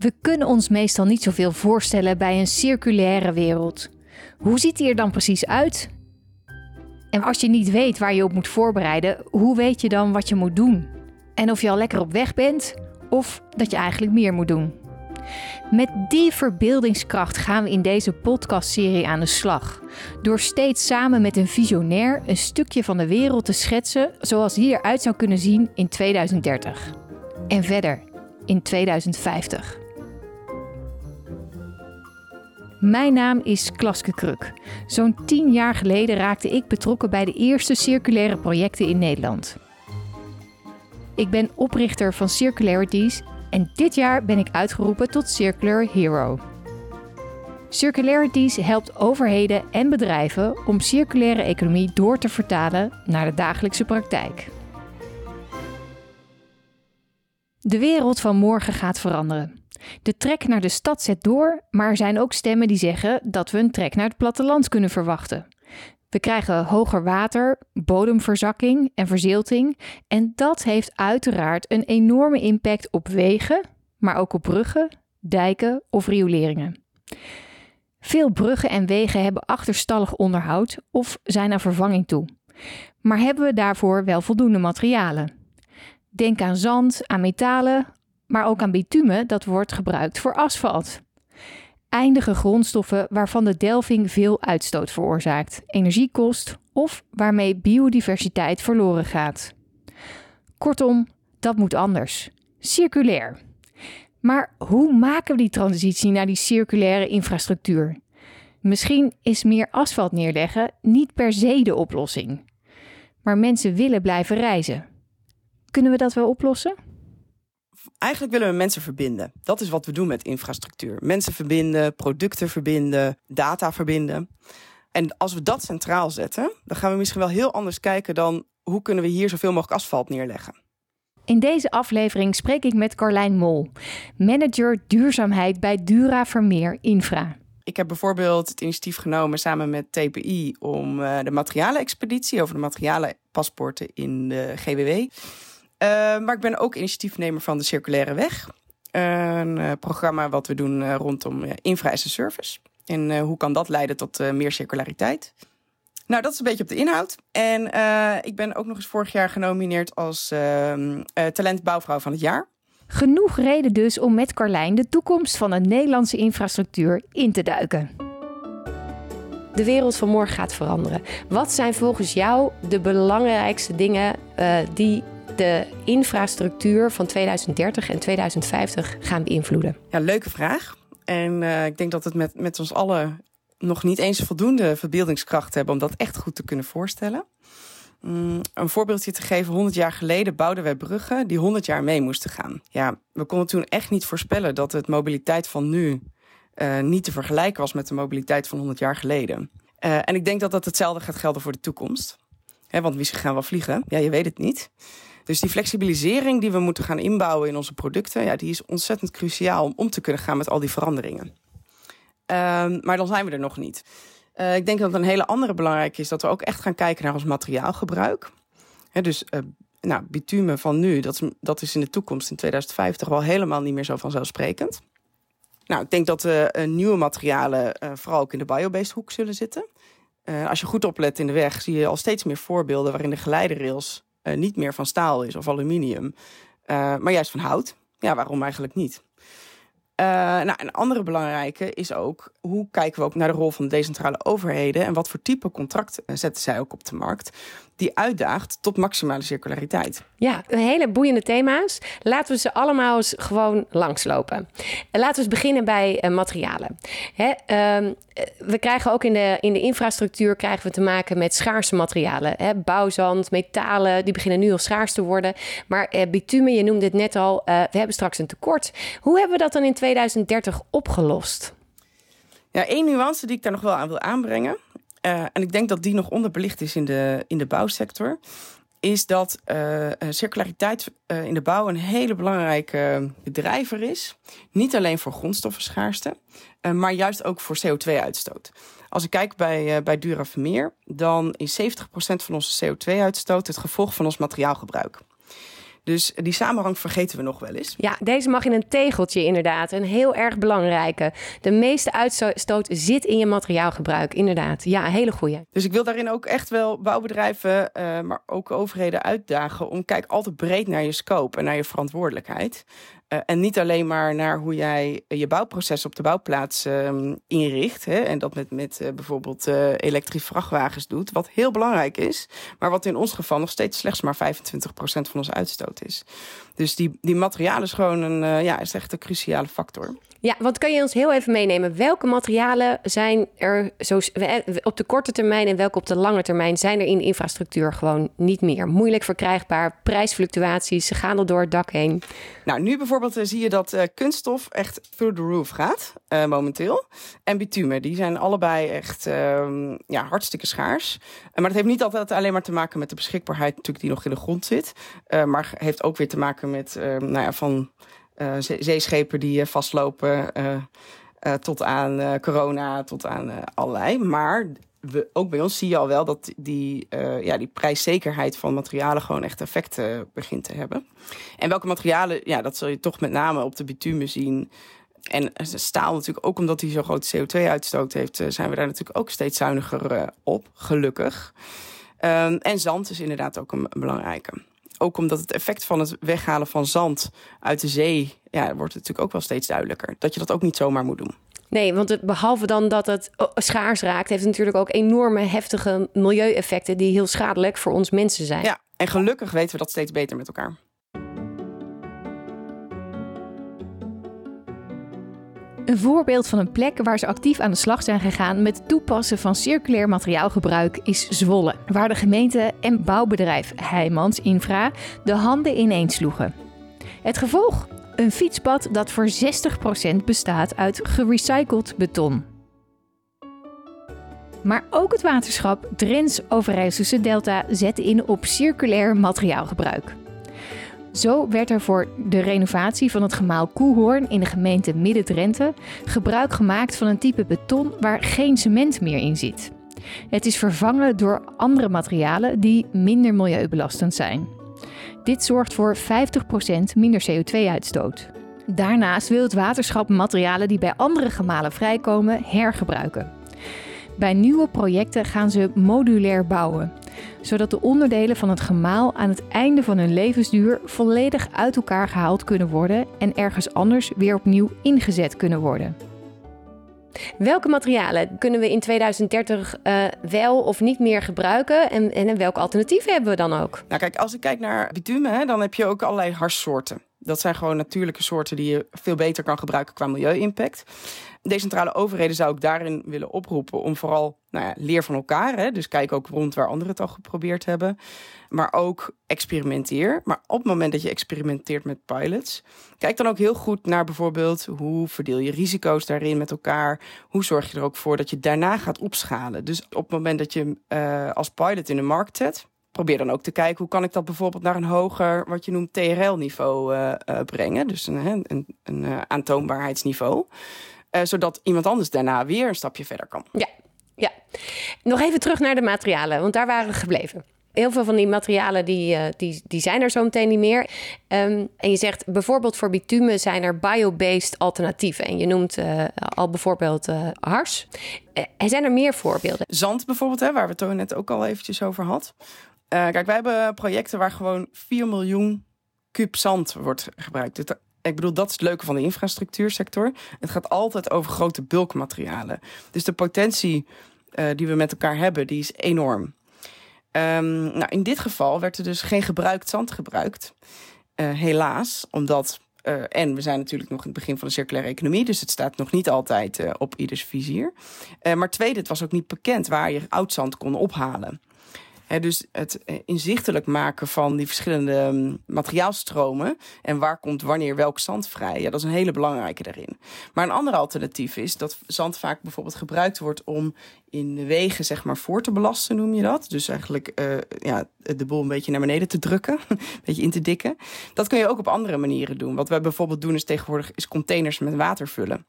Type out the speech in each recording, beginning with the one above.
We kunnen ons meestal niet zoveel voorstellen bij een circulaire wereld. Hoe ziet die er dan precies uit? En als je niet weet waar je op moet voorbereiden, hoe weet je dan wat je moet doen? En of je al lekker op weg bent of dat je eigenlijk meer moet doen? Met die verbeeldingskracht gaan we in deze podcastserie aan de slag. Door steeds samen met een visionair een stukje van de wereld te schetsen zoals die eruit zou kunnen zien in 2030. En verder in 2050. Mijn naam is Klaske Kruk. Zo'n tien jaar geleden raakte ik betrokken bij de eerste circulaire projecten in Nederland. Ik ben oprichter van Circularities en dit jaar ben ik uitgeroepen tot Circular Hero. Circularities helpt overheden en bedrijven om circulaire economie door te vertalen naar de dagelijkse praktijk. De wereld van morgen gaat veranderen. De trek naar de stad zet door, maar er zijn ook stemmen die zeggen dat we een trek naar het platteland kunnen verwachten. We krijgen hoger water, bodemverzakking en verzilting en dat heeft uiteraard een enorme impact op wegen, maar ook op bruggen, dijken of rioleringen. Veel bruggen en wegen hebben achterstallig onderhoud of zijn aan vervanging toe. Maar hebben we daarvoor wel voldoende materialen? Denk aan zand, aan metalen, maar ook aan bitumen dat wordt gebruikt voor asfalt. Eindige grondstoffen waarvan de delving veel uitstoot veroorzaakt, energie kost of waarmee biodiversiteit verloren gaat. Kortom, dat moet anders. Circulair. Maar hoe maken we die transitie naar die circulaire infrastructuur? Misschien is meer asfalt neerleggen niet per se de oplossing. Maar mensen willen blijven reizen. Kunnen we dat wel oplossen? Eigenlijk willen we mensen verbinden. Dat is wat we doen met infrastructuur. Mensen verbinden, producten verbinden, data verbinden. En als we dat centraal zetten, dan gaan we misschien wel heel anders kijken dan hoe kunnen we hier zoveel mogelijk asfalt neerleggen. In deze aflevering spreek ik met Carlijn Mol, manager duurzaamheid bij Dura Vermeer Infra. Ik heb bijvoorbeeld het initiatief genomen samen met TPI om uh, de materialenexpeditie over de materialenpaspoorten in de GWW maar ik ben ook initiatiefnemer van de Circulaire Weg. Een uh, programma wat we doen uh, rondom infra as a service. En hoe kan dat leiden tot meer circulariteit? Nou, dat is een beetje op de inhoud. En ik ben ook nog eens vorig jaar genomineerd als ehm, talent bouwvrouw van het jaar. Genoeg reden dus om met Carlijn de toekomst van de Nederlandse infrastructuur in te duiken. De wereld van morgen gaat veranderen. Wat zijn volgens jou de belangrijkste dingen die de infrastructuur van 2030 en 2050 gaan beïnvloeden? Ja, leuke vraag. En uh, ik denk dat het met, met ons allen nog niet eens voldoende verbeeldingskracht hebben om dat echt goed te kunnen voorstellen. Um, een voorbeeldje te geven, 100 jaar geleden bouwden wij bruggen die 100 jaar mee moesten gaan. Ja, we konden toen echt niet voorspellen dat het mobiliteit van nu uh, niet te vergelijken was met de mobiliteit van 100 jaar geleden. Uh, en ik denk dat dat hetzelfde gaat gelden voor de toekomst. Want wie gaan wel vliegen? Ja, je weet het niet. Dus die flexibilisering die we moeten gaan inbouwen in onze producten, ja, die is ontzettend cruciaal om om te kunnen gaan met al die veranderingen. Um, maar dan zijn we er nog niet. Uh, ik denk dat een hele andere belangrijke is dat we ook echt gaan kijken naar ons materiaalgebruik. Dus uh, nou, bitumen van nu, dat is, dat is in de toekomst in 2050 wel helemaal niet meer zo vanzelfsprekend. Nou, ik denk dat uh, nieuwe materialen vooral ook in de biobased hoek zullen zitten. als je goed oplet in de weg, zie je al steeds meer voorbeelden waarin de geleiderrails uh, niet meer van staal is of aluminium, uh, maar juist van hout. Ja, waarom eigenlijk niet? Uh, nou, een andere belangrijke is ook hoe kijken we ook naar de rol van de decentrale overheden en wat voor type contract zetten zij ook op de markt die uitdaagt tot maximale circulariteit. Ja, een hele boeiende thema's. Laten we ze allemaal eens gewoon langslopen. Laten we eens beginnen bij uh, materialen. Hè, uh, we krijgen ook in de, in de infrastructuur krijgen we te maken met schaarse materialen. Hè, bouwzand, metalen, die beginnen nu al schaars te worden. Maar uh, bitumen, je noemde het net al, we hebben straks een tekort. Hoe hebben we dat dan in 2030 opgelost? Ja, één nuance die ik daar nog wel aan wil aanbrengen. Uh, en ik denk dat die nog onderbelicht is in de, in de bouwsector. Is dat uh, circulariteit uh, in de bouw een hele belangrijke drijver is. Niet alleen voor grondstoffenschaarste, maar juist ook voor CO2-uitstoot. Als ik kijk bij, bij Dura Vermeer, dan is 70% van onze CO2-uitstoot het gevolg van ons materiaalgebruik. Dus die samenhang vergeten we nog wel eens. Ja, deze mag in een tegeltje inderdaad. Een heel erg belangrijke. De meeste uitstoot zit in je materiaalgebruik, inderdaad. Ja, hele goede. Dus ik wil daarin ook echt wel bouwbedrijven, uh, maar ook overheden uitdagen om kijk altijd breed naar je scope en naar je verantwoordelijkheid. Uh, en niet alleen maar naar hoe jij je bouwproces op de bouwplaats uh, inricht. Hè, en dat met, met uh, bijvoorbeeld elektrische vrachtwagens doet. Wat heel belangrijk is. Maar wat in ons geval nog steeds slechts maar 25% van onze uitstoot is. Dus die, die materialen is gewoon een, ja, is echt een cruciale factor. Ja, want kan je ons heel even meenemen? Welke materialen zijn er zo, op de korte termijn en welke op de lange termijn zijn er in infrastructuur gewoon niet meer? Moeilijk verkrijgbaar, prijsfluctuaties, ze gaan al door het dak heen. Nou, nu bijvoorbeeld uh, zie je dat uh, kunststof echt through the roof gaat, momenteel. En bitumen, die zijn allebei echt ehm, ja, hartstikke schaars. maar dat heeft niet altijd alleen maar te maken met de beschikbaarheid natuurlijk die nog in de grond zit. maar heeft ook weer te maken met, ehm, nou ja, van zeeschepen die eh, vastlopen. Uh, tot aan corona, tot aan allerlei. Maar we, ook bij ons zie je al wel dat die, ja, die prijszekerheid van materialen gewoon echt effect begint te hebben. En welke materialen, ja, dat zul je toch met name op de bitumen zien. En staal natuurlijk ook omdat hij zo'n grote CO2-uitstoot heeft, zijn we daar natuurlijk ook steeds zuiniger op, gelukkig. Um, en zand is inderdaad ook een belangrijke ook omdat het effect van het weghalen van zand uit de zee, ja, wordt het natuurlijk ook wel steeds duidelijker. Dat je dat ook niet zomaar moet doen. Nee, want het, behalve dan dat het oh, schaars raakt, heeft het natuurlijk ook enorme heftige milieueffecten die heel schadelijk voor ons mensen zijn. Ja, en gelukkig weten we dat steeds beter met elkaar. Een voorbeeld van een plek waar ze actief aan de slag zijn gegaan met toepassen van circulair materiaalgebruik is Zwolle, waar de gemeente en bouwbedrijf Heijmans Infra de handen ineens sloegen. Het gevolg? Een fietspad dat voor 60% bestaat uit gerecycled beton. Maar ook het waterschap Drents Overijsselse Delta zette in op circulair materiaalgebruik. Zo werd er voor de renovatie van het gemaal Koehoorn in de gemeente Midden-Drenthe gebruik gemaakt van een type beton waar geen cement meer in zit. Het is vervangen door andere materialen die minder milieubelastend zijn. Dit zorgt voor 50% minder CO2-uitstoot. Daarnaast wil het waterschap materialen die bij andere gemalen vrijkomen hergebruiken. Bij nieuwe projecten gaan ze modulair bouwen, zodat de onderdelen van het gemaal aan het einde van hun levensduur volledig uit elkaar gehaald kunnen worden en ergens anders weer opnieuw ingezet kunnen worden. Welke materialen kunnen we in 2030 uh, eh, wel of niet meer gebruiken en, en welke alternatieven hebben we dan ook? Nou kijk, als ik kijk naar bitumen, hè, dan heb je ook allerlei harssoorten. Dat zijn gewoon natuurlijke soorten die je veel beter kan gebruiken qua milieu-impact. Decentrale overheden zou ik daarin willen oproepen om vooral nou ja, leer van elkaar. Hè? Dus kijk ook rond waar anderen het al geprobeerd hebben. Maar ook experimenteer. Maar op het moment dat je experimenteert met pilots, kijk dan ook heel goed naar bijvoorbeeld hoe verdeel je risico's daarin met elkaar. Hoe zorg je er ook voor dat je daarna gaat opschalen. Dus op het moment dat je uh, als pilot in de markt zet, probeer dan ook te kijken hoe kan ik dat bijvoorbeeld naar een hoger, wat je noemt TRL-niveau uh, uh, brengen. Dus een, een, een uh, aantoonbaarheidsniveau. zodat iemand anders daarna weer een stapje verder kan. Ja, ja. Nog even terug naar de materialen, want daar waren we gebleven. Heel veel van die materialen die, die, die zijn er zo meteen niet meer. Um, en je zegt bijvoorbeeld voor bitumen zijn er biobased alternatieven. En je noemt al bijvoorbeeld hars. er zijn er meer voorbeelden. Zand bijvoorbeeld, hè, waar we het toen net ook al eventjes over had. Uh, kijk, wij hebben projecten waar gewoon 4 miljoen kub zand wordt gebruikt. Ik bedoel, dat is het leuke van de infrastructuursector. Het gaat altijd over grote bulkmaterialen. Dus de potentie uh, die we met elkaar hebben, die is enorm. Um, nou, in dit geval werd er dus geen gebruikt zand gebruikt. Uh, helaas, omdat uh, en we zijn natuurlijk nog in het begin van de circulaire economie, dus het staat nog niet altijd op ieders vizier. Maar tweede, het was ook niet bekend waar je oud zand kon ophalen dus het eh, inzichtelijk maken van die verschillende mm, materiaalstromen en waar komt wanneer welk zand vrij, ja, dat is een hele belangrijke daarin. Maar een ander alternatief is dat zand vaak bijvoorbeeld gebruikt wordt om in de wegen zeg maar voor te belasten, noem je dat. Dus eigenlijk uh, ja, de boel een beetje naar beneden te drukken, een beetje in te dikken. Dat kun je ook op andere manieren doen. Wat wij bijvoorbeeld doen is tegenwoordig is containers met water vullen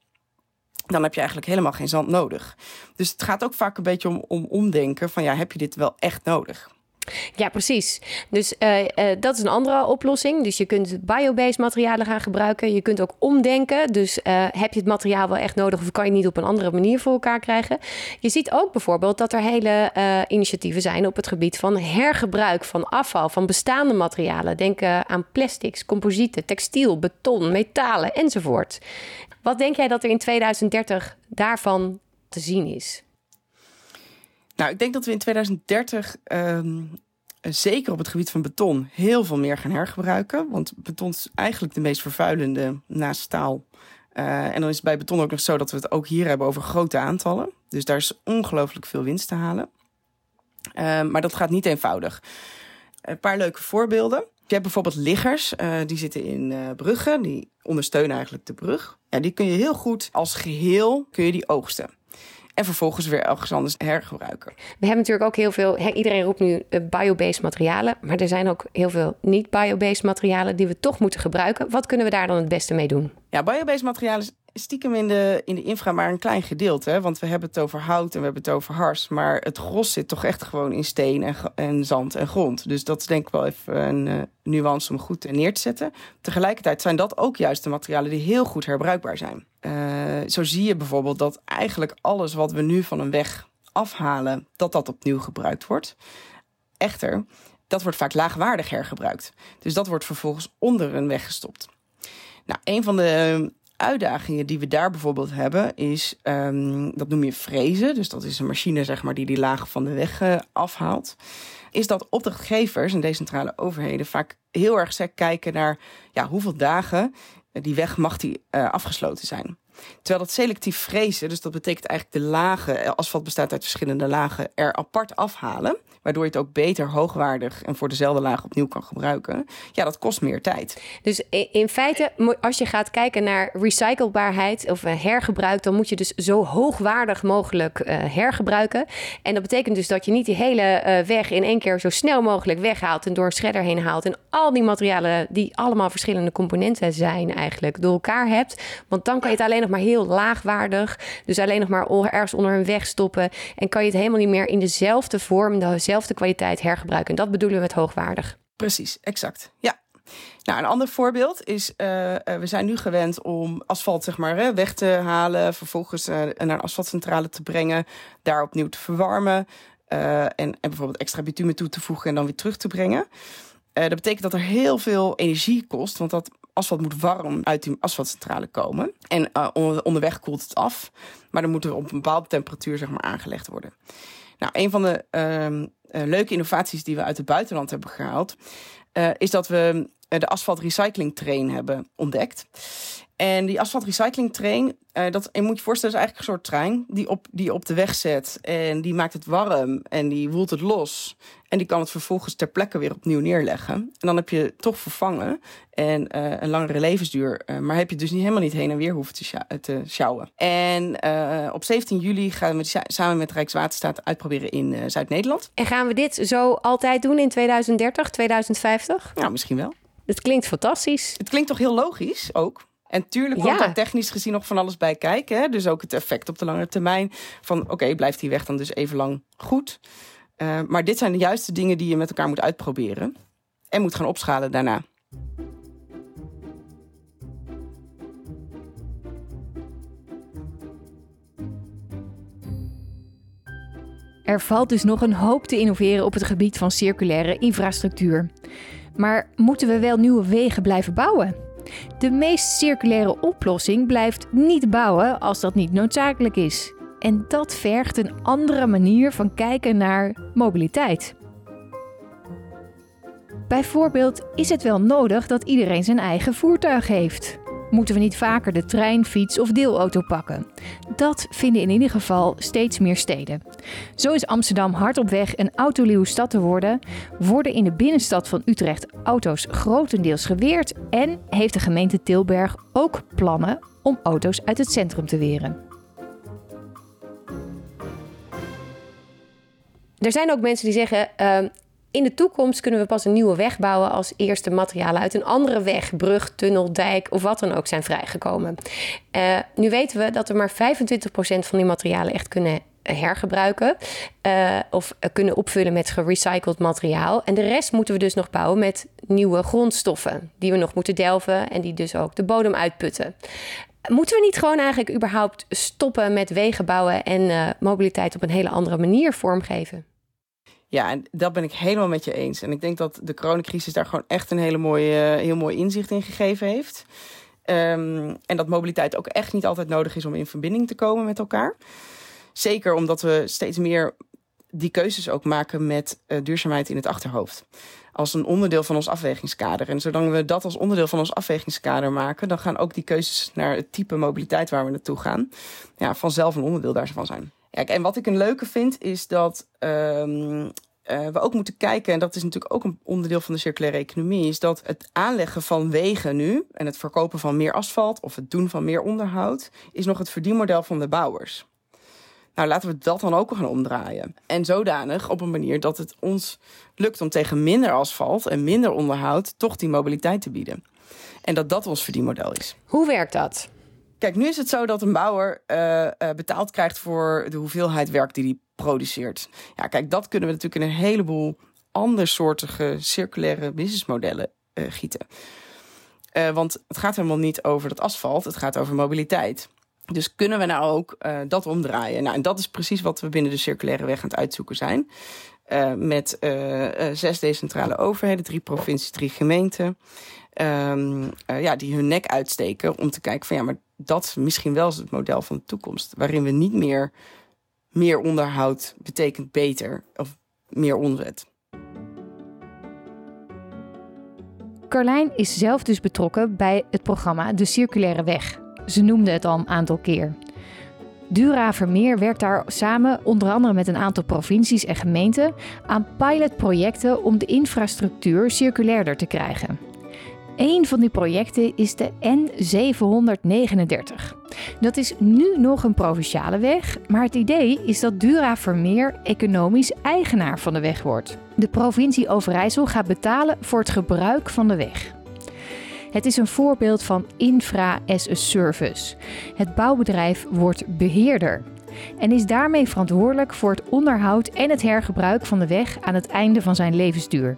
dan heb je eigenlijk helemaal geen zand nodig. Dus het gaat ook vaak een beetje om, om omdenken van ja, heb je dit wel echt nodig? Ja, precies. Dus uh, uh, dat is een andere oplossing. Dus je kunt biobased materialen gaan gebruiken. Je kunt ook omdenken. Dus uh, heb je het materiaal wel echt nodig of kan je niet op een andere manier voor elkaar krijgen? Je ziet ook bijvoorbeeld dat er hele initiatieven zijn op het gebied van hergebruik van afval, van bestaande materialen. Denk aan plastics, composieten, textiel, beton, metalen enzovoort. Wat denk jij dat er in 2030 daarvan te zien is? Nou, ik denk dat we in 2030 um, zeker op het gebied van beton heel veel meer gaan hergebruiken. Want beton is eigenlijk de meest vervuilende naast staal. Uh, en dan is het bij beton ook nog zo dat we het ook hier hebben over grote aantallen. Dus daar is ongelooflijk veel winst te halen. Uh, maar dat gaat niet eenvoudig. Een paar leuke voorbeelden. Je hebt bijvoorbeeld liggers, uh, die zitten in uh, bruggen, die ondersteunen eigenlijk de brug. Ja, die kun je heel goed als geheel kun je die oogsten en vervolgens weer ergens anders hergebruiken. We hebben natuurlijk ook heel veel, iedereen roept nu uh, biobased materialen, maar er zijn ook heel veel niet-biobased materialen die we toch moeten gebruiken. Wat kunnen we daar dan het beste mee doen? Ja, biobased materialen stiekem in de, in de infra maar een klein gedeelte. Hè? Want we hebben het over hout en we hebben het over hars. Maar het gros zit toch echt gewoon in steen en, en zand en grond. Dus dat is denk ik wel even een uh, nuance om goed neer te zetten. Tegelijkertijd zijn dat ook juist de materialen die heel goed herbruikbaar zijn. Uh, zo zie je bijvoorbeeld dat eigenlijk alles wat we nu van een weg afhalen, dat dat opnieuw gebruikt wordt. Echter, dat wordt vaak laagwaardig hergebruikt. Dus dat wordt vervolgens onder een weg gestopt. Nou, een van de uitdagingen die we daar bijvoorbeeld hebben is, um, dat noem je frezen. Dus dat is een machine zeg maar, die die lagen van de weg uh, afhaalt. Is dat opdrachtgevers en decentrale overheden vaak heel erg kijken naar ja, hoeveel dagen die weg mag die uh, afgesloten zijn. Terwijl dat selectief frezen, dus dat betekent eigenlijk de lagen, eh, asfalt bestaat uit verschillende lagen, er apart afhalen. Waardoor je het ook beter hoogwaardig en voor dezelfde laag opnieuw kan gebruiken. Ja, dat kost meer tijd. Dus in feite, als je gaat kijken naar recyclebaarheid of eh, hergebruik, dan moet je dus zo hoogwaardig mogelijk uh, hergebruiken. En dat betekent dus dat je niet die hele weg in één keer zo snel mogelijk weghaalt en door een shredder heen haalt. En al die materialen die allemaal verschillende componenten zijn eigenlijk door elkaar hebt. Want dan kan je het alleen nog maar heel laagwaardig. Dus alleen nog maar ergens onder een weg stoppen. En kan je het helemaal niet meer in dezelfde vorm, dezelfde kwaliteit hergebruiken. En dat bedoelen we met hoogwaardig. Precies, exact. Ja. Nou, een ander voorbeeld is, uh, we zijn nu gewend om asfalt zeg maar, weg te halen, vervolgens uh, naar een asfaltcentrale te brengen, daar opnieuw te verwarmen en, en bijvoorbeeld extra bitumen toe te voegen en dan weer terug te brengen. dat betekent dat er heel veel energie kost, want dat asfalt moet warm uit die asfaltcentrale komen. En uh, onderweg koelt het af. Maar dan moet er op een bepaalde temperatuur zeg maar, aangelegd worden. Nou, een van de uh, leuke innovaties die we uit het buitenland hebben gehaald, uh, is dat we de asfalt recycling train hebben ontdekt. En die asfalt recycling train, uh, dat je moet je voorstellen, is eigenlijk een soort trein die op, die op de weg zet. En die maakt het warm en die woelt het los. En die kan het vervolgens ter plekke weer opnieuw neerleggen. En dan heb je toch vervangen en uh, een langere levensduur. Uh, maar heb je dus niet, helemaal niet heen en weer hoeven te, sjouwen. Te sjouwen. En op 17 juli gaan we samen met Rijkswaterstaat uitproberen in Zuid-Nederland. En gaan we dit zo altijd doen in 2030, 2050? Nou, misschien wel. Het klinkt fantastisch. Het klinkt toch heel logisch ook? En tuurlijk komt ja. daar technisch gezien nog van alles bij kijken. Hè? Dus ook het effect op de lange termijn. Van oké, okay, blijft die weg dan dus even lang goed. Uh, maar dit zijn de juiste dingen die je met elkaar moet uitproberen. En moet gaan opschalen daarna. Er valt dus nog een hoop te innoveren op het gebied van circulaire infrastructuur. Maar moeten we wel nieuwe wegen blijven bouwen? De meest circulaire oplossing blijft niet bouwen als dat niet noodzakelijk is. En dat vergt een andere manier van kijken naar mobiliteit. Bijvoorbeeld is het wel nodig dat iedereen zijn eigen voertuig heeft. Moeten we niet vaker de trein, fiets of deelauto pakken? Dat vinden in ieder geval steeds meer steden. Zo is Amsterdam hard op weg een autoluwe stad te worden, worden in de binnenstad van Utrecht auto's grotendeels geweerd en heeft de gemeente Tilberg ook plannen om auto's uit het centrum te weren. Er zijn ook mensen die zeggen: uh, in de toekomst kunnen we pas een nieuwe weg bouwen als eerste materialen uit een andere weg, brug, tunnel, dijk of wat dan ook zijn vrijgekomen. Uh, nu weten we dat we maar 25% van die materialen echt kunnen hergebruiken uh, of kunnen opvullen met gerecycled materiaal. En de rest moeten we dus nog bouwen met nieuwe grondstoffen die we nog moeten delven en die dus ook de bodem uitputten. Moeten we niet gewoon eigenlijk überhaupt stoppen met wegen bouwen en uh, mobiliteit op een hele andere manier vormgeven? Ja, en dat ben ik helemaal met je eens. En ik denk dat de coronacrisis daar gewoon echt een hele mooie, heel mooi inzicht in gegeven heeft. Um, en dat mobiliteit ook echt niet altijd nodig is om in verbinding te komen met elkaar. Zeker omdat we steeds meer die keuzes ook maken met uh, duurzaamheid in het achterhoofd. Als een onderdeel van ons afwegingskader. En zolang we dat als onderdeel van ons afwegingskader maken, dan gaan ook die keuzes naar het type mobiliteit waar we naartoe gaan, ja, vanzelf een onderdeel daarvan zijn. Ja, en wat ik een leuke vind, is dat um, uh, we ook moeten kijken, en dat is natuurlijk ook een onderdeel van de circulaire economie, is dat het aanleggen van wegen nu en het verkopen van meer asfalt of het doen van meer onderhoud, is nog het verdienmodel van de bouwers. Nou, laten we dat dan ook gaan omdraaien. En zodanig op een manier dat het ons lukt om tegen minder asfalt en minder onderhoud toch die mobiliteit te bieden. En dat dat ons verdienmodel is. Hoe werkt dat? Kijk, nu is het zo dat een bouwer uh, uh, betaald krijgt voor de hoeveelheid werk die hij produceert. Ja, kijk, dat kunnen we natuurlijk in een heleboel andersoortige circulaire businessmodellen uh, gieten. want het gaat helemaal niet over dat asfalt, het gaat over mobiliteit. Dus kunnen we nou ook dat omdraaien? Nou, en dat is precies wat we binnen de circulaire weg aan het uitzoeken zijn. Met zes decentrale overheden, drie provincies, drie gemeenten. Um, ja, die hun nek uitsteken om te kijken van ja, maar dat misschien wel is het model van de toekomst. Waarin we niet meer meer onderhoud betekent beter of meer onwet. Carlijn is zelf dus betrokken bij het programma De Circulaire Weg. Ze noemde het al een aantal keer. Dura Vermeer werkt daar samen, onder andere met een aantal provincies en gemeenten, aan pilotprojecten om de infrastructuur circulairder te krijgen. Een van die projecten is de N739. Dat is nu nog een provinciale weg, maar het idee is dat Dura Vermeer economisch eigenaar van de weg wordt. De provincie Overijssel gaat betalen voor het gebruik van de weg. Het is een voorbeeld van infra as a service. Het bouwbedrijf wordt beheerder en is daarmee verantwoordelijk voor het onderhoud en het hergebruik van de weg aan het einde van zijn levensduur.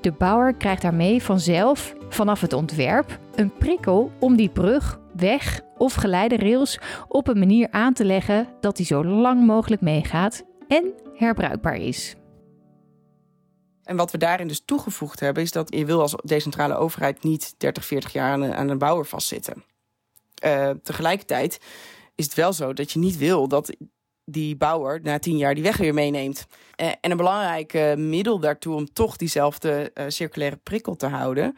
De bouwer krijgt daarmee vanzelf, vanaf het ontwerp, een prikkel om die brug, weg of geleiderrails op een manier aan te leggen dat die zo lang mogelijk meegaat en herbruikbaar is. En wat we daarin dus toegevoegd hebben, is dat je wil als decentrale overheid niet 30, 40 jaar aan een, aan een bouwer vastzitten. Uh, tegelijkertijd is het wel zo dat je niet wil dat die bouwer na tien jaar die weg weer meeneemt. Uh, en een belangrijk middel daartoe om toch diezelfde circulaire prikkel te houden.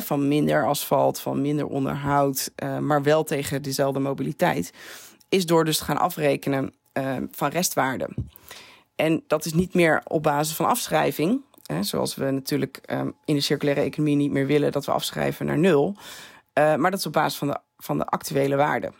van minder asfalt, van minder onderhoud, maar wel tegen dezelfde mobiliteit. Is door dus te gaan afrekenen van restwaarde. En dat is niet meer op basis van afschrijving. Hè, zoals we natuurlijk um, in de circulaire economie niet meer willen dat we afschrijven naar nul. Maar dat is op basis van de, van de actuele waarde.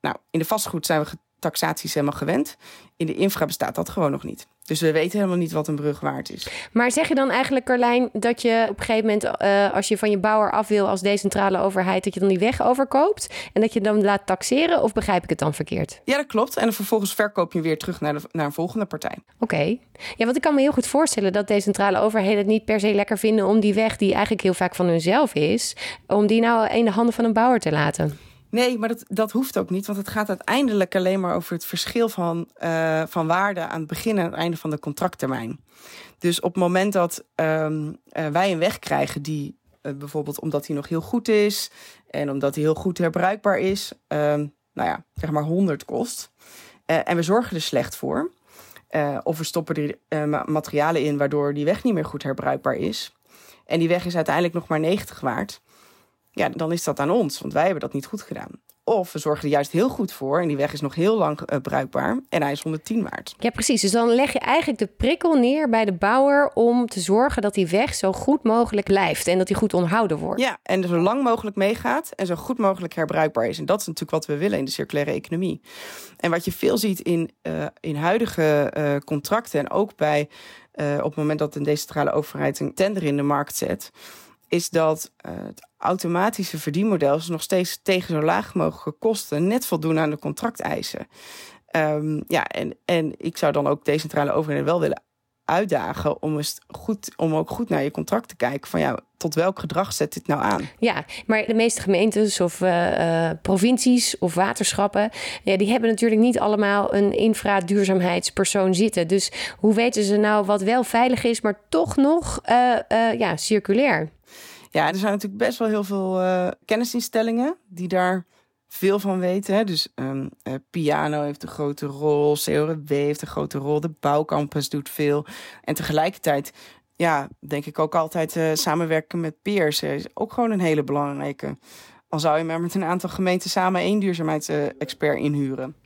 Nou, in de vastgoed zijn we taxaties helemaal gewend. In de infra bestaat dat gewoon nog niet. Dus we weten helemaal niet wat een brug waard is. Maar zeg je dan eigenlijk, Carlijn, dat je op een gegeven moment, uh, als je van je bouwer af wil als decentrale overheid, dat je dan die weg overkoopt en dat je dan laat taxeren? Of begrijp ik het dan verkeerd? Ja, dat klopt. En dan vervolgens verkoop je weer terug naar, de, naar een volgende partij. Oké. Okay. Ja, want ik kan me heel goed voorstellen dat decentrale overheden het niet per se lekker vinden om die weg, die eigenlijk heel vaak van hunzelf is, om die nou in de handen van een bouwer te laten. Nee, maar dat, dat hoeft ook niet. Want het gaat uiteindelijk alleen maar over het verschil van, uh, van waarde aan het begin en het einde van de contracttermijn. Dus op het moment dat um, uh, wij een weg krijgen die uh, bijvoorbeeld omdat hij nog heel goed is en omdat hij heel goed herbruikbaar is, um, nou ja, zeg maar 100 kost. en we zorgen er slecht voor. of we stoppen er materialen in waardoor die weg niet meer goed herbruikbaar is. En die weg is uiteindelijk nog maar 90 waard ja, dan is dat aan ons, want wij hebben dat niet goed gedaan. Of we zorgen er juist heel goed voor en die weg is nog heel lang uh, bruikbaar en hij is 110 waard. Ja, precies. Dus dan leg je eigenlijk de prikkel neer bij de bouwer om te zorgen dat die weg zo goed mogelijk blijft en dat die goed onderhouden wordt. Ja, en zo lang mogelijk meegaat en zo goed mogelijk herbruikbaar is. En dat is natuurlijk wat we willen in de circulaire economie. En wat je veel ziet in, uh, in huidige uh, contracten en ook bij op het moment dat een decentrale overheid een tender in de markt zet is dat uh, het automatische verdienmodel nog steeds tegen zo laag mogelijke kosten net voldoen aan de contracteisen. Um, ja, en, en ik zou dan ook decentrale overheden wel willen uitdagen om, eens goed, om ook goed naar je contract te kijken. Van ja, tot welk gedrag zet dit nou aan? Ja, maar de meeste gemeentes of uh, provincies of waterschappen, ja, die hebben natuurlijk niet allemaal een infraduurzaamheidspersoon zitten. Dus hoe weten ze nou wat wel veilig is, maar toch nog ja, circulair? Ja, er zijn natuurlijk best wel heel veel kennisinstellingen die daar veel van weten. Hè? Dus um, piano heeft een grote rol, CORW heeft een grote rol, de bouwcampus doet veel. En tegelijkertijd, ja, denk ik ook altijd uh, samenwerken met peers is ook gewoon een hele belangrijke. Al zou je maar met een aantal gemeenten samen één duurzaamheidsexpert inhuren.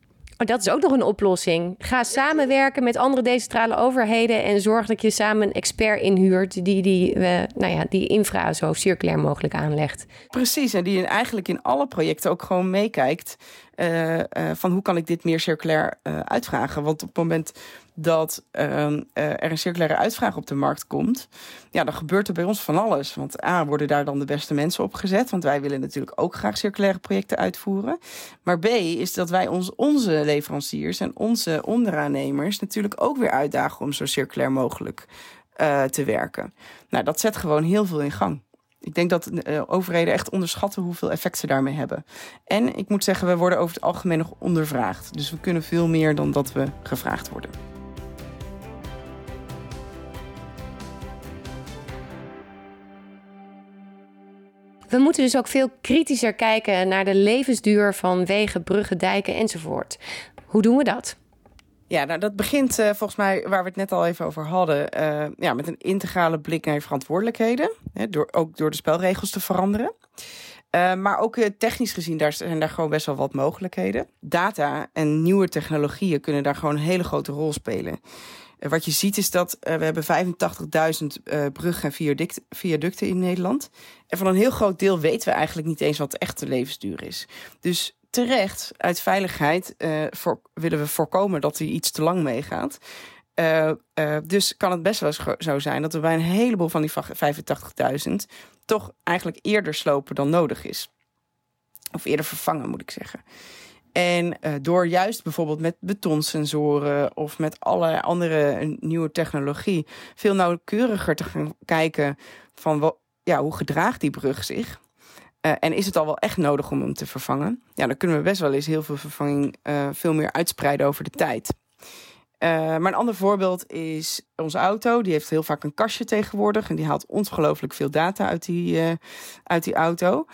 Oh, dat is ook nog een oplossing. Ga samenwerken met andere decentrale overheden en zorg dat je samen een expert inhuurt die die, uh, nou ja, die infra zo circulair mogelijk aanlegt. Precies, en die eigenlijk in alle projecten ook gewoon meekijkt uh, uh, van hoe kan ik dit meer circulair uitvragen. Want op het moment dat ehm, eh, er een circulaire uitvraag op de markt komt, ja, dan gebeurt er bij ons van alles. Want A, worden daar dan de beste mensen op gezet, want wij willen natuurlijk ook graag circulaire projecten uitvoeren. Maar B, is dat wij ons, onze leveranciers en onze onderaannemers natuurlijk ook weer uitdagen om zo circulair mogelijk uh, te werken. Nou, dat zet gewoon heel veel in gang. Ik denk dat uh, overheden echt onderschatten hoeveel effect ze daarmee hebben. En ik moet zeggen, we worden over het algemeen nog ondervraagd. Dus we kunnen veel meer dan dat we gevraagd worden. We moeten dus ook veel kritischer kijken naar de levensduur van wegen, bruggen, dijken enzovoort. Hoe doen we dat? Ja, nou, dat begint uh, volgens mij, waar we het net al even over hadden, uh, ja, met een integrale blik naar je verantwoordelijkheden. Hè, door, ook door de spelregels te veranderen. Uh, maar ook technisch gezien daar zijn daar gewoon best wel wat mogelijkheden. Data en nieuwe technologieën kunnen daar gewoon een hele grote rol spelen. Eh, wat je ziet is dat uh, we hebben 85.000 uh, bruggen en viaduct, viaducten in Nederland. En van een heel groot deel weten we eigenlijk niet eens wat de echte levensduur is. Dus terecht, uit veiligheid, voor, willen we voorkomen dat hij iets te lang meegaat. dus kan het best wel zo zijn dat we bij een heleboel van die 85.000 toch eigenlijk eerder slopen dan nodig is. Of eerder vervangen, moet ik zeggen. En uh, door juist bijvoorbeeld met betonsensoren of met allerlei andere nieuwe technologie veel nauwkeuriger te gaan kijken van ja, hoe gedraagt die brug zich. Uh, en is het al wel echt nodig om hem te vervangen? Ja, dan kunnen we best wel eens heel veel vervanging veel meer uitspreiden over de tijd. maar een ander voorbeeld is onze auto. Die heeft heel vaak een kastje tegenwoordig. En die haalt ongelooflijk veel data uit die, uit die auto.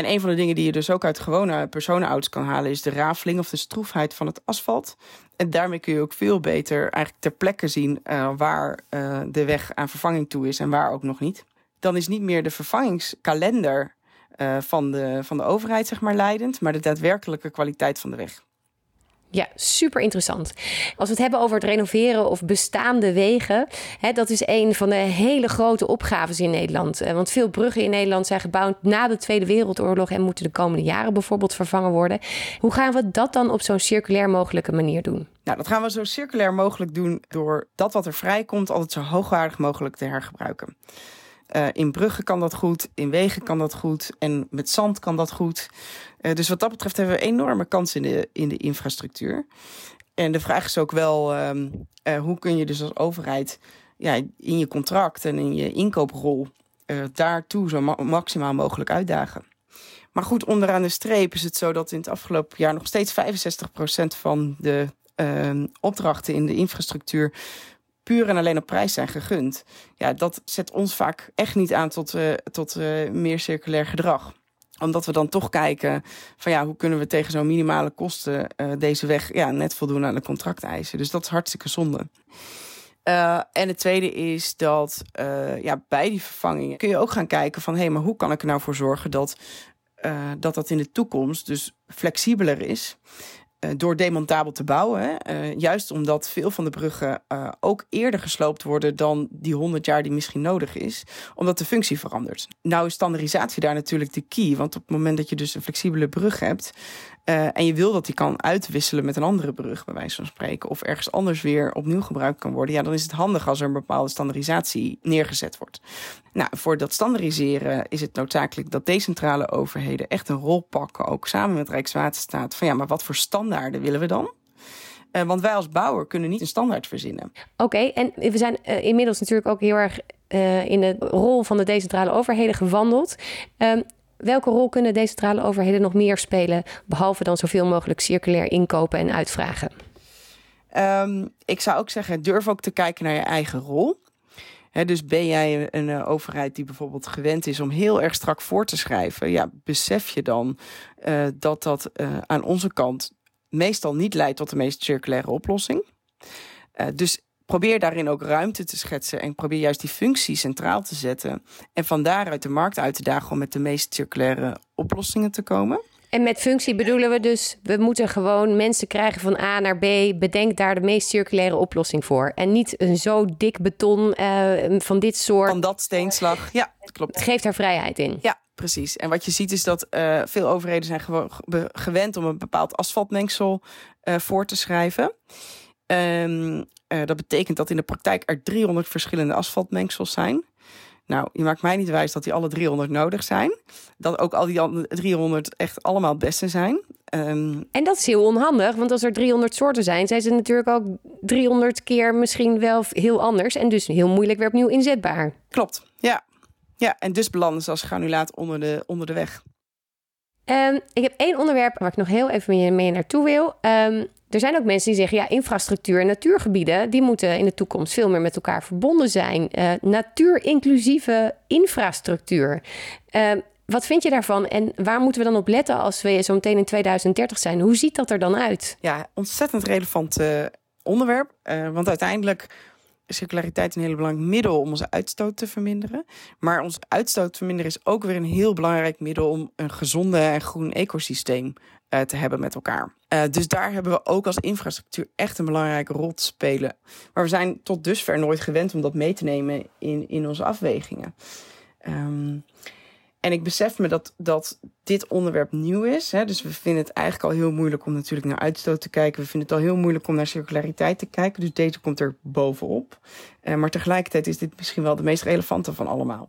En een van de dingen die je dus ook uit gewone personenauto's kan halen, is de rafeling of de stroefheid van het asfalt. En daarmee kun je ook veel beter eigenlijk ter plekke zien uh, waar uh, de weg aan vervanging toe is en waar ook nog niet. Dan is niet meer de vervangingskalender uh, van, de, van de overheid zeg maar, leidend, maar de daadwerkelijke kwaliteit van de weg. Ja, super interessant. Als we het hebben over het renoveren of bestaande wegen, hè, dat is een van de hele grote opgaves in Nederland. Eh, want veel bruggen in Nederland zijn gebouwd na de Tweede Wereldoorlog en moeten de komende jaren bijvoorbeeld vervangen worden. Hoe gaan we dat dan op zo'n circulair mogelijke manier doen? Nou, dat gaan we zo circulair mogelijk doen door dat wat er vrijkomt altijd zo hoogwaardig mogelijk te hergebruiken. Uh, in bruggen kan dat goed, in wegen kan dat goed en met zand kan dat goed. Uh, dus wat dat betreft hebben we enorme kansen in de, in de infrastructuur. En de vraag is ook wel, um, uh, hoe kun je dus als overheid ja, in je contract en in je inkooprol daartoe zo ma maximaal mogelijk uitdagen. Maar goed, onderaan de streep is het zo dat in het afgelopen jaar nog steeds 65% van de uh, opdrachten in de infrastructuur puur en alleen op prijs zijn gegund. Ja, dat zet ons vaak echt niet aan tot, uh, tot uh, meer circulair gedrag omdat we dan toch kijken van ja, hoe kunnen we tegen zo'n minimale kosten uh, deze weg ja, net voldoen aan de contracteisen. Dus dat is hartstikke zonde. En het tweede is dat ja, bij die vervangingen kun je ook gaan kijken van hé, hey, maar hoe kan ik er nou voor zorgen dat, dat dat in de toekomst dus flexibeler is. Eh, door demontabel te bouwen. Uh, juist omdat veel van de bruggen uh, ook eerder gesloopt worden dan die 100 jaar die misschien nodig is, omdat de functie verandert. Nou is standaardisatie daar natuurlijk de key, want op het moment dat je dus een flexibele brug hebt, uh, en je wil dat die kan uitwisselen met een andere brug, bij wijze van spreken, of ergens anders weer opnieuw gebruikt kan worden, ja, dan is het handig als er een bepaalde standaardisatie neergezet wordt. Nou, voor dat standaardiseren is het noodzakelijk dat decentrale overheden echt een rol pakken, ook samen met Rijkswaterstaat, van ja, maar wat voor standaarden willen we dan? Uh, want wij als bouwer kunnen niet een standaard verzinnen. Oké, en we zijn uh, inmiddels natuurlijk ook heel erg in de rol van de decentrale overheden gewandeld. Welke rol kunnen decentrale overheden nog meer spelen, behalve dan zoveel mogelijk circulair inkopen en uitvragen? Um, ik zou ook zeggen, durf ook te kijken naar je eigen rol. Dus ben jij een, een, overheid die bijvoorbeeld gewend is om heel erg strak voor te schrijven, ja, besef je dan uh, dat dat uh, aan onze kant meestal niet leidt tot de meest circulaire oplossing. Dus probeer daarin ook ruimte te schetsen en probeer juist die functie centraal te zetten. En van daaruit de markt uit te dagen om met de meest circulaire oplossingen te komen. En met functie bedoelen we dus, we moeten gewoon mensen krijgen van A naar B. Bedenk daar de meest circulaire oplossing voor. En niet een zo dik beton uh, van dit soort. Van dat steenslag. Ja, klopt. Het geeft daar vrijheid in. Ja, precies. En wat je ziet is dat uh, veel overheden zijn gewoon gewend om een bepaald asfaltmengsel uh, voor te schrijven. Um, dat betekent dat in de praktijk er 300 verschillende asfaltmengsels zijn. Nou, je maakt mij niet wijs dat die alle 300 nodig zijn. Dat ook al die 300 echt allemaal het beste zijn. Um, en dat is heel onhandig, want als er 300 soorten zijn, zijn ze natuurlijk ook 300 keer misschien wel heel anders. En dus heel moeilijk weer opnieuw inzetbaar. Klopt, ja. Ja, en dus belanden ze als granulaat onder de, onder de weg. Um, ik heb één onderwerp waar ik nog heel even mee naartoe wil. Um, er zijn ook mensen die zeggen, ja, infrastructuur en natuurgebieden, die moeten in de toekomst veel meer met elkaar verbonden zijn. Uh, natuurinclusieve infrastructuur. Uh, wat vind je daarvan en waar moeten we dan op letten als we zo meteen in 2030 zijn? Hoe ziet dat er dan uit? Ja, ontzettend relevant uh, onderwerp. want uiteindelijk circulariteit een heel belangrijk middel om onze uitstoot te verminderen. Maar onze uitstoot verminderen is ook weer een heel belangrijk middel om een gezonde en groen ecosysteem uh, te hebben met elkaar. Uh, dus daar hebben we ook als infrastructuur echt een belangrijke rol te spelen. Maar we zijn tot dusver nooit gewend om dat mee te nemen in, in onze afwegingen. Um, en ik besef me dat, dat dit onderwerp nieuw is. Hè? Dus we vinden het eigenlijk al heel moeilijk om natuurlijk naar uitstoot te kijken. We vinden het al heel moeilijk om naar circulariteit te kijken. Dus deze komt er bovenop. Uh, maar tegelijkertijd is dit misschien wel de meest relevante van allemaal.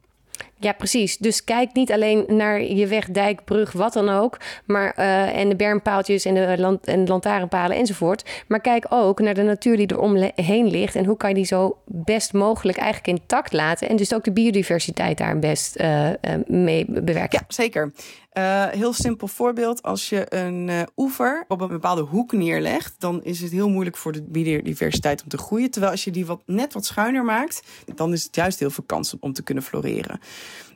Ja, precies. Dus kijk niet alleen naar je weg, dijk, brug, wat dan ook. Maar, uh, en de bermpaaltjes en de, lant en lantaarnpalen enzovoort. Maar kijk ook naar de natuur die er omheen ligt. En hoe kan je die zo best mogelijk eigenlijk intact laten. En dus ook de biodiversiteit daar best uh, mee bewerken. Ja, zeker. Uh, heel simpel voorbeeld. Als je een uh, oever op een bepaalde hoek neerlegt, dan is het heel moeilijk voor de biodiversiteit om te groeien. Terwijl als je die wat, net wat schuiner maakt, dan is het juist heel veel kans om te kunnen floreren.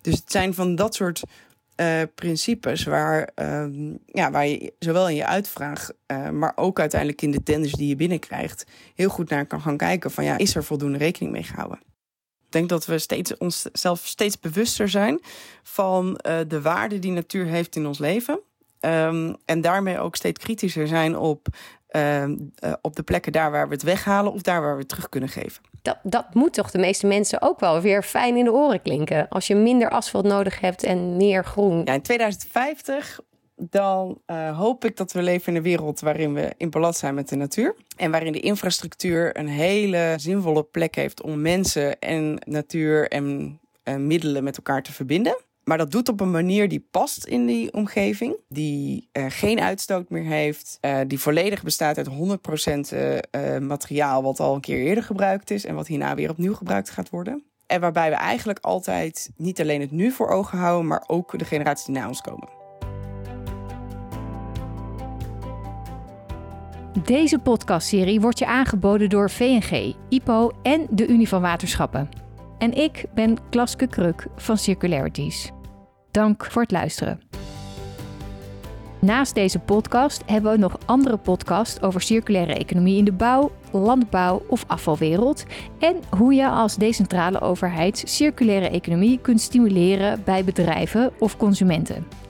Dus het zijn van dat soort uh, principes waar, ja, waar je zowel in je uitvraag, maar ook uiteindelijk in de tenders die je binnenkrijgt, heel goed naar kan gaan kijken van ja, is er voldoende rekening mee gehouden? Denk dat we steeds, onszelf steeds bewuster zijn van uh, de waarde die natuur heeft in ons leven. Um, en daarmee ook steeds kritischer zijn op, uh, uh, op de plekken daar waar we het weghalen of daar waar we het terug kunnen geven. Dat, dat moet toch de meeste mensen ook wel weer fijn in de oren klinken. Als je minder asfalt nodig hebt en meer groen. Ja, in 2050 dan uh, hoop ik dat we leven in een wereld waarin we in balans zijn met de natuur. En waarin de infrastructuur een hele zinvolle plek heeft om mensen en natuur en, en middelen met elkaar te verbinden. Maar dat doet op een manier die past in die omgeving. Die uh, geen uitstoot meer heeft. Die volledig bestaat uit 100% uh, materiaal wat al een keer eerder gebruikt is. En wat hierna weer opnieuw gebruikt gaat worden. En waarbij we eigenlijk altijd niet alleen het nu voor ogen houden, maar ook de generaties die na ons komen. Deze podcastserie wordt je aangeboden door VNG, IPO en de Unie van Waterschappen. En ik ben Klaske Kruk van Circularities. Dank voor het luisteren. Naast deze podcast hebben we nog andere podcasts over circulaire economie in de bouw, landbouw of afvalwereld en hoe je als decentrale overheid circulaire economie kunt stimuleren bij bedrijven of consumenten.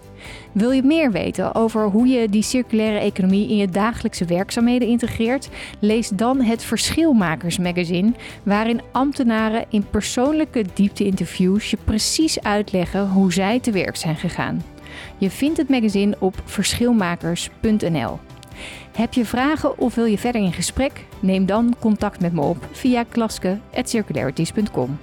Wil je meer weten over hoe je die circulaire economie in je dagelijkse werkzaamheden integreert? Lees dan het Verschilmakers magazine, waarin ambtenaren in persoonlijke diepte-interviews je precies uitleggen hoe zij te werk zijn gegaan. Je vindt het magazine op verschilmakers.nl. Heb je vragen of wil je verder in gesprek? Neem dan contact met me op via klaske.circularities.com.